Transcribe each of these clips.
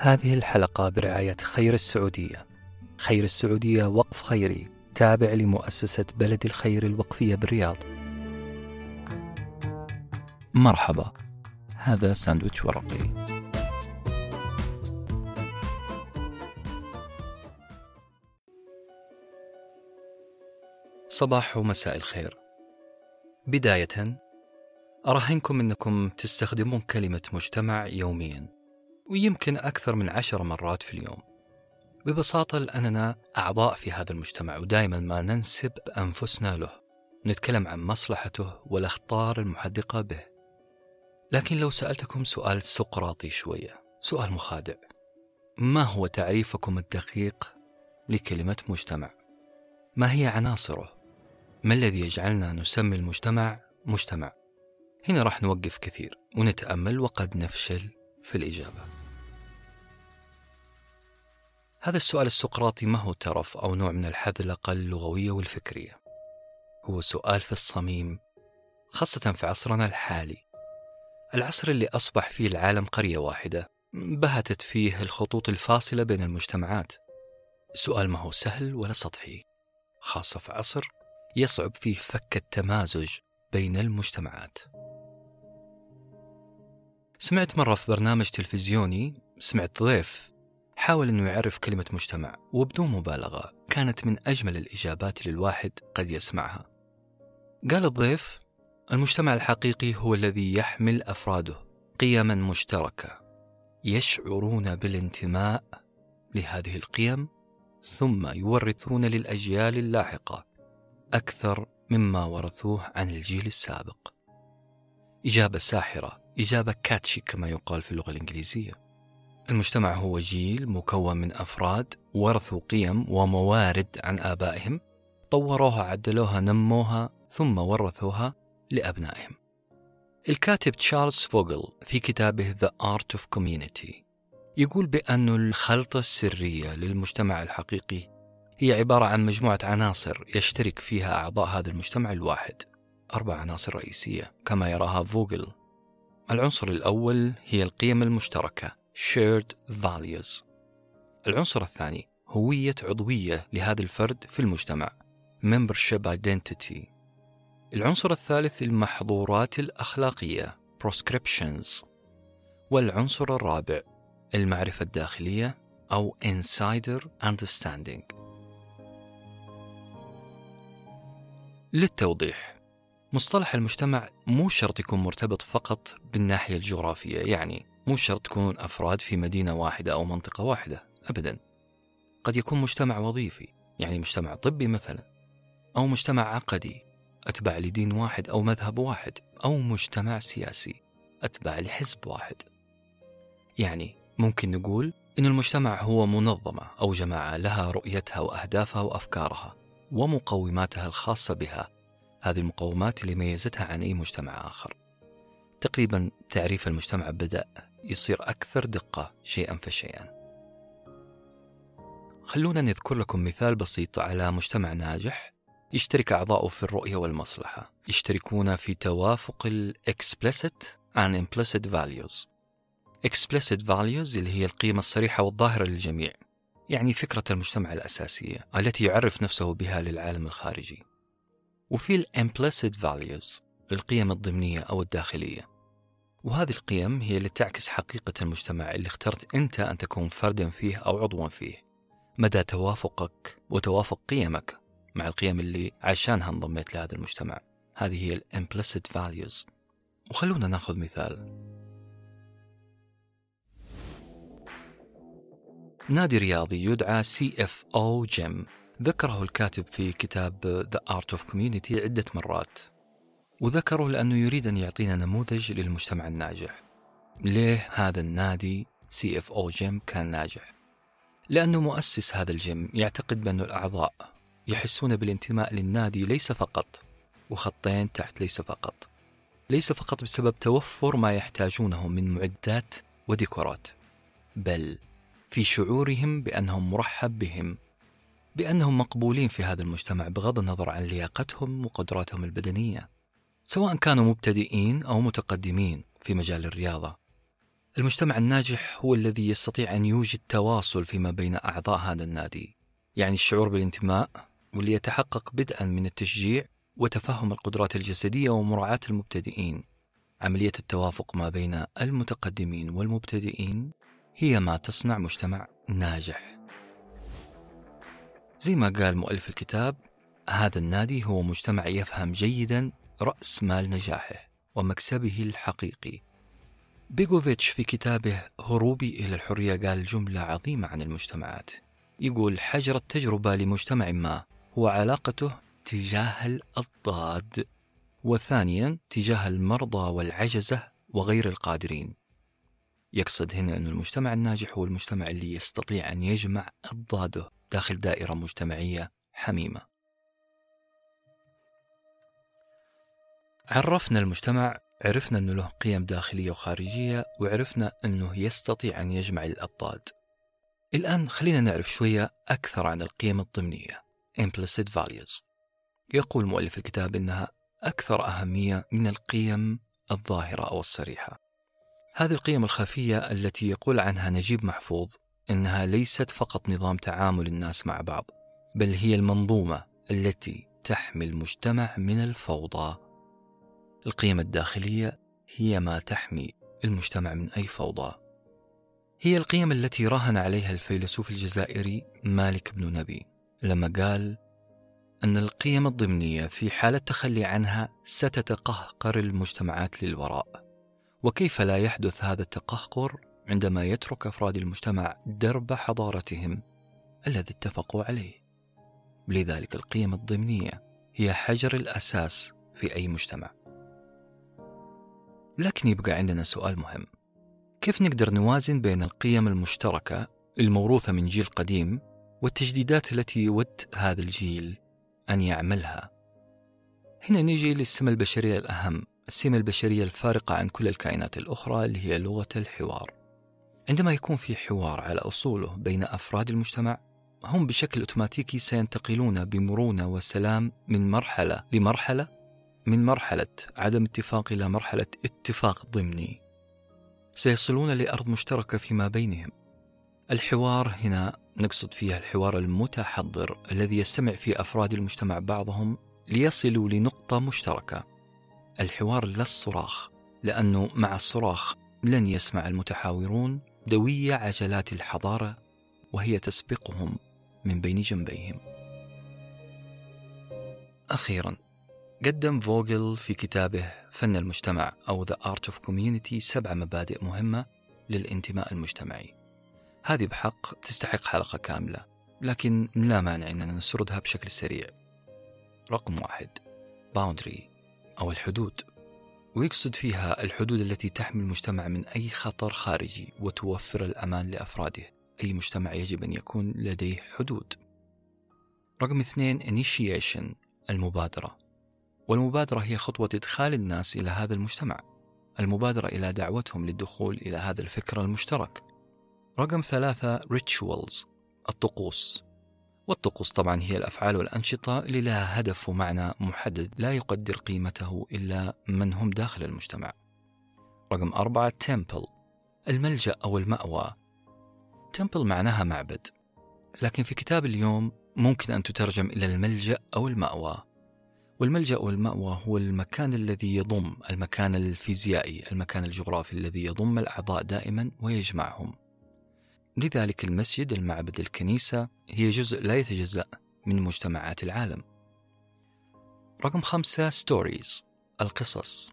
هذه الحلقة برعاية خير السعودية. خير السعودية وقف خيري تابع لمؤسسة بلد الخير الوقفية بالرياض. مرحبا. هذا ساندويتش ورقي. صباح ومساء الخير. بداية أراهنكم أنكم تستخدمون كلمة مجتمع يوميا ويمكن أكثر من عشر مرات في اليوم ببساطة لأننا أعضاء في هذا المجتمع ودائما ما ننسب أنفسنا له نتكلم عن مصلحته والأخطار المحدقة به لكن لو سألتكم سؤال سقراطي شوية سؤال مخادع ما هو تعريفكم الدقيق لكلمة مجتمع؟ ما هي عناصره؟ ما الذي يجعلنا نسمي المجتمع مجتمع؟ هنا راح نوقف كثير ونتأمل وقد نفشل في الإجابة. هذا السؤال السقراطي ما هو ترف أو نوع من الحذلقة اللغوية والفكرية. هو سؤال في الصميم خاصة في عصرنا الحالي. العصر اللي أصبح فيه العالم قرية واحدة بهتت فيه الخطوط الفاصلة بين المجتمعات. السؤال ما هو سهل ولا سطحي خاصة في عصر يصعب فيه فك التمازج بين المجتمعات. سمعت مرة في برنامج تلفزيوني سمعت ضيف حاول أنه يعرف كلمة مجتمع وبدون مبالغة كانت من أجمل الإجابات اللي الواحد قد يسمعها. قال الضيف المجتمع الحقيقي هو الذي يحمل أفراده قيما مشتركة يشعرون بالانتماء لهذه القيم ثم يورثون للأجيال اللاحقة أكثر مما ورثوه عن الجيل السابق. إجابة ساحرة. إجابة كاتشي كما يقال في اللغة الإنجليزية. المجتمع هو جيل مكون من أفراد ورثوا قيم وموارد عن آبائهم طوروها عدلوها نموها ثم ورثوها لأبنائهم. الكاتب تشارلز فوغل في كتابه The Art of Community يقول بأن الخلطة السرية للمجتمع الحقيقي هي عبارة عن مجموعة عناصر يشترك فيها أعضاء هذا المجتمع الواحد أربع عناصر رئيسية. كما يراها فوغل العنصر الأول هي القيم المشتركة shared values. العنصر الثاني هوية عضوية لهذا الفرد في المجتمع membership identity. العنصر الثالث المحظورات الأخلاقية prescriptions والعنصر الرابع المعرفة الداخلية أو insider understanding. للتوضيح مصطلح المجتمع مو شرط يكون مرتبط فقط بالناحية الجغرافية يعني مو شرط تكون أفراد في مدينة واحدة أو منطقة واحدة أبدا. قد يكون مجتمع وظيفي يعني مجتمع طبي مثلا أو مجتمع عقدي أتبع لدين واحد أو مذهب واحد أو مجتمع سياسي أتبع لحزب واحد. يعني ممكن نقول إن المجتمع هو منظمة أو جماعة لها رؤيتها وأهدافها وأفكارها ومقوماتها الخاصة بها هذه المقومات اللي ميزتها عن أي مجتمع آخر. تقريبا تعريف المجتمع بدأ يصير أكثر دقة شيئا فشيئا. خلونا نذكر لكم مثال بسيط على مجتمع ناجح يشترك أعضاؤه في الرؤية والمصلحة. يشتركون في توافق ال explicit and implicit values. Explicit values اللي هي القيمة الصريحة والظاهرة للجميع يعني فكرة المجتمع الأساسية التي يعرف نفسه بها للعالم الخارجي. وفي ال implicit values القيم الضمنية أو الداخلية. وهذه القيم هي اللي تعكس حقيقة المجتمع اللي اخترت أنت أن تكون فردا فيه أو عضوا فيه. مدى توافقك وتوافق قيمك مع القيم اللي عشانها انضميت لهذا المجتمع. هذه هي ال implicit values. وخلونا ناخذ مثال. نادي رياضي يدعى CFO Gym. ذكره الكاتب في كتاب The Art of Community عدة مرات وذكره لأنه يريد أن يعطينا نموذج للمجتمع الناجح. ليه هذا النادي CFO جيم كان ناجح؟ لأنه مؤسس هذا الجيم يعتقد بأن الأعضاء يحسون بالانتماء للنادي ليس فقط وخطين تحت ليس فقط. ليس فقط بسبب توفر ما يحتاجونه من معدات وديكورات بل في شعورهم بأنهم مرحب بهم بأنهم مقبولين في هذا المجتمع بغض النظر عن لياقتهم وقدراتهم البدنية سواء كانوا مبتدئين أو متقدمين في مجال الرياضة. المجتمع الناجح هو الذي يستطيع أن يوجد تواصل فيما بين أعضاء هذا النادي يعني الشعور بالانتماء واللي يتحقق بدءا من التشجيع وتفهم القدرات الجسدية ومراعاة المبتدئين. عملية التوافق ما بين المتقدمين والمبتدئين هي ما تصنع مجتمع ناجح. زي ما قال مؤلف الكتاب هذا النادي هو مجتمع يفهم جيدا رأس مال نجاحه ومكسبه الحقيقي. بيغوفيتش في كتابه هروبي إلى الحرية قال جملة عظيمة عن المجتمعات. يقول حجر التجربة لمجتمع ما هو علاقته تجاه الأضداد وثانيا تجاه المرضى والعجزة وغير القادرين. يقصد هنا أن المجتمع الناجح هو المجتمع اللي يستطيع أن يجمع أضداده. داخل دائرة مجتمعية حميمة. عرفنا المجتمع عرفنا أنه له قيم داخلية وخارجية وعرفنا أنه يستطيع أن يجمع الأضداد الآن خلينا نعرف شوية أكثر عن القيم الضمنية. Implicit Values. يقول مؤلف الكتاب أنها أكثر أهمية من القيم الظاهرة أو الصريحة. هذه القيم الخفية التي يقول عنها نجيب محفوظ إنها ليست فقط نظام تعامل الناس مع بعض بل هي المنظومة التي تحمي المجتمع من الفوضى. القيم الداخلية هي ما تحمي المجتمع من أي فوضى. هي القيم التي راهن عليها الفيلسوف الجزائري مالك بن نبي لما قال أن القيم الضمنية في حالة تخلي عنها ستتقهقر المجتمعات للوراء وكيف لا يحدث هذا التقهقر عندما يترك أفراد المجتمع درب حضارتهم الذي اتفقوا عليه. لذلك القيم الضمنية هي حجر الأساس في أي مجتمع. لكن يبقى عندنا سؤال مهم. كيف نقدر نوازن بين القيم المشتركة الموروثة من جيل قديم والتجديدات التي يود هذا الجيل أن يعملها؟ هنا نيجي للسمة البشرية الأهم السمة البشرية الفارقة عن كل الكائنات الأخرى اللي هي لغة الحوار. عندما يكون في حوار على أصوله بين أفراد المجتمع هم بشكل أوتوماتيكي سينتقلون بمرونة وسلام من مرحلة لمرحلة من مرحلة عدم اتفاق إلى مرحلة اتفاق ضمني. سيصلون لأرض مشتركة فيما بينهم. الحوار هنا نقصد فيها الحوار المتحضر الذي يستمع فيه أفراد المجتمع بعضهم ليصلوا لنقطة مشتركة. الحوار لا الصراخ لأنه مع الصراخ لن يسمع المتحاورون دوي عجلات الحضارة وهي تسبقهم من بين جنبيهم. أخيرا قدم فوغل في كتابه فن المجتمع أو The Art of Community سبع مبادئ مهمة للانتماء المجتمعي. هذه بحق تستحق حلقة كاملة لكن لا مانع أننا نسردها بشكل سريع. رقم واحد boundary أو الحدود. ويقصد فيها الحدود التي تحمي المجتمع من أي خطر خارجي وتوفر الأمان لأفراده. أي مجتمع يجب أن يكون لديه حدود. رقم اثنين initiation المبادرة. والمبادرة هي خطوة إدخال الناس إلى هذا المجتمع. المبادرة إلى دعوتهم للدخول إلى هذا الفكر المشترك. رقم ثلاثة rituals الطقوس. والطقوس طبعا هي الأفعال والأنشطة اللي لها هدف ومعنى محدد لا يقدر قيمته إلا من هم داخل المجتمع. رقم أربعة تمبل الملجأ أو المأوى. تمبل معناها معبد لكن في كتاب اليوم ممكن أن تترجم إلى الملجأ أو المأوى. والملجأ والمأوى هو المكان الذي يضم المكان الفيزيائي المكان الجغرافي الذي يضم الأعضاء دائما ويجمعهم. لذلك المسجد المعبد الكنيسة هي جزء لا يتجزأ من مجتمعات العالم. رقم خمسة stories القصص.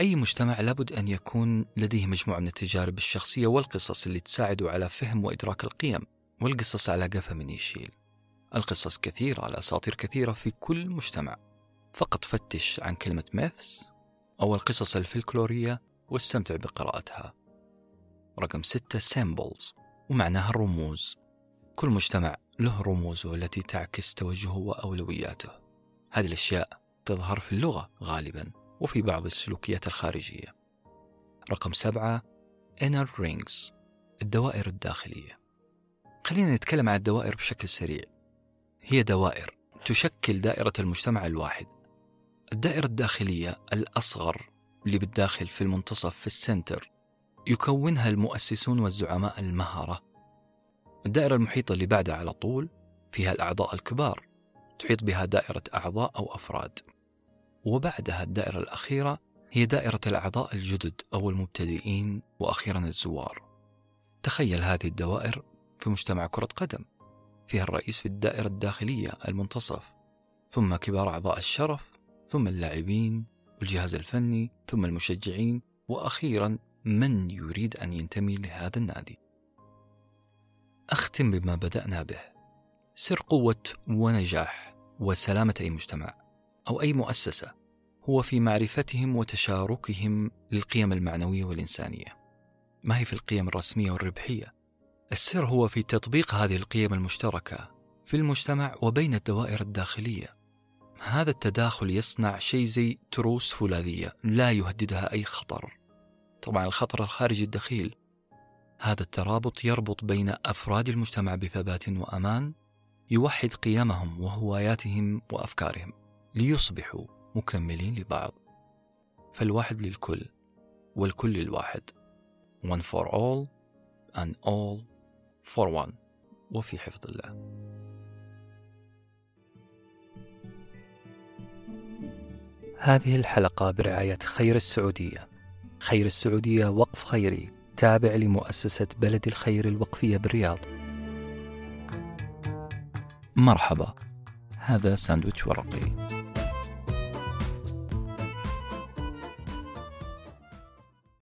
أي مجتمع لابد أن يكون لديه مجموعة من التجارب الشخصية والقصص اللي تساعده على فهم وإدراك القيم والقصص على قفا من يشيل. القصص كثيرة الأساطير كثيرة في كل مجتمع. فقط فتش عن كلمة myths أو القصص الفلكلورية واستمتع بقراءتها. رقم ستة سيمبلز ومعناها الرموز. كل مجتمع له رموزه التي تعكس توجهه وأولوياته. هذه الأشياء تظهر في اللغة غالبا وفي بعض السلوكيات الخارجية. رقم سبعة inner rings الدوائر الداخلية. خلينا نتكلم عن الدوائر بشكل سريع. هي دوائر تشكل دائرة المجتمع الواحد. الدائرة الداخلية الأصغر اللي بالداخل في المنتصف في السنتر يكونها المؤسسون والزعماء المهرة الدائرة المحيطة اللي بعدها على طول فيها الأعضاء الكبار تحيط بها دائرة أعضاء أو أفراد. وبعدها الدائرة الأخيرة هي دائرة الأعضاء الجدد أو المبتدئين وأخيرا الزوار. تخيل هذه الدوائر في مجتمع كرة قدم. فيها الرئيس في الدائرة الداخلية المنتصف ثم كبار أعضاء الشرف ثم اللاعبين والجهاز الفني ثم المشجعين وأخيرا من يريد أن ينتمي لهذا النادي؟ أختم بما بدأنا به. سر قوة ونجاح وسلامة أي مجتمع أو أي مؤسسة هو في معرفتهم وتشاركهم للقيم المعنوية والإنسانية. ما هي في القيم الرسمية والربحية؟ السر هو في تطبيق هذه القيم المشتركة في المجتمع وبين الدوائر الداخلية. هذا التداخل يصنع شيء زي تروس فولاذية لا يهددها أي خطر. طبعا الخطر الخارجي الدخيل. هذا الترابط يربط بين أفراد المجتمع بثبات وأمان يوحد قيمهم وهواياتهم وأفكارهم ليصبحوا مكملين لبعض. فالواحد للكل والكل للواحد. One for all and all for one. وفي حفظ الله. هذه الحلقة برعاية خير السعودية. خير السعودية وقف خيري. تابع لمؤسسة بلد الخير الوقفية بالرياض. مرحبا. هذا ساندويتش ورقي.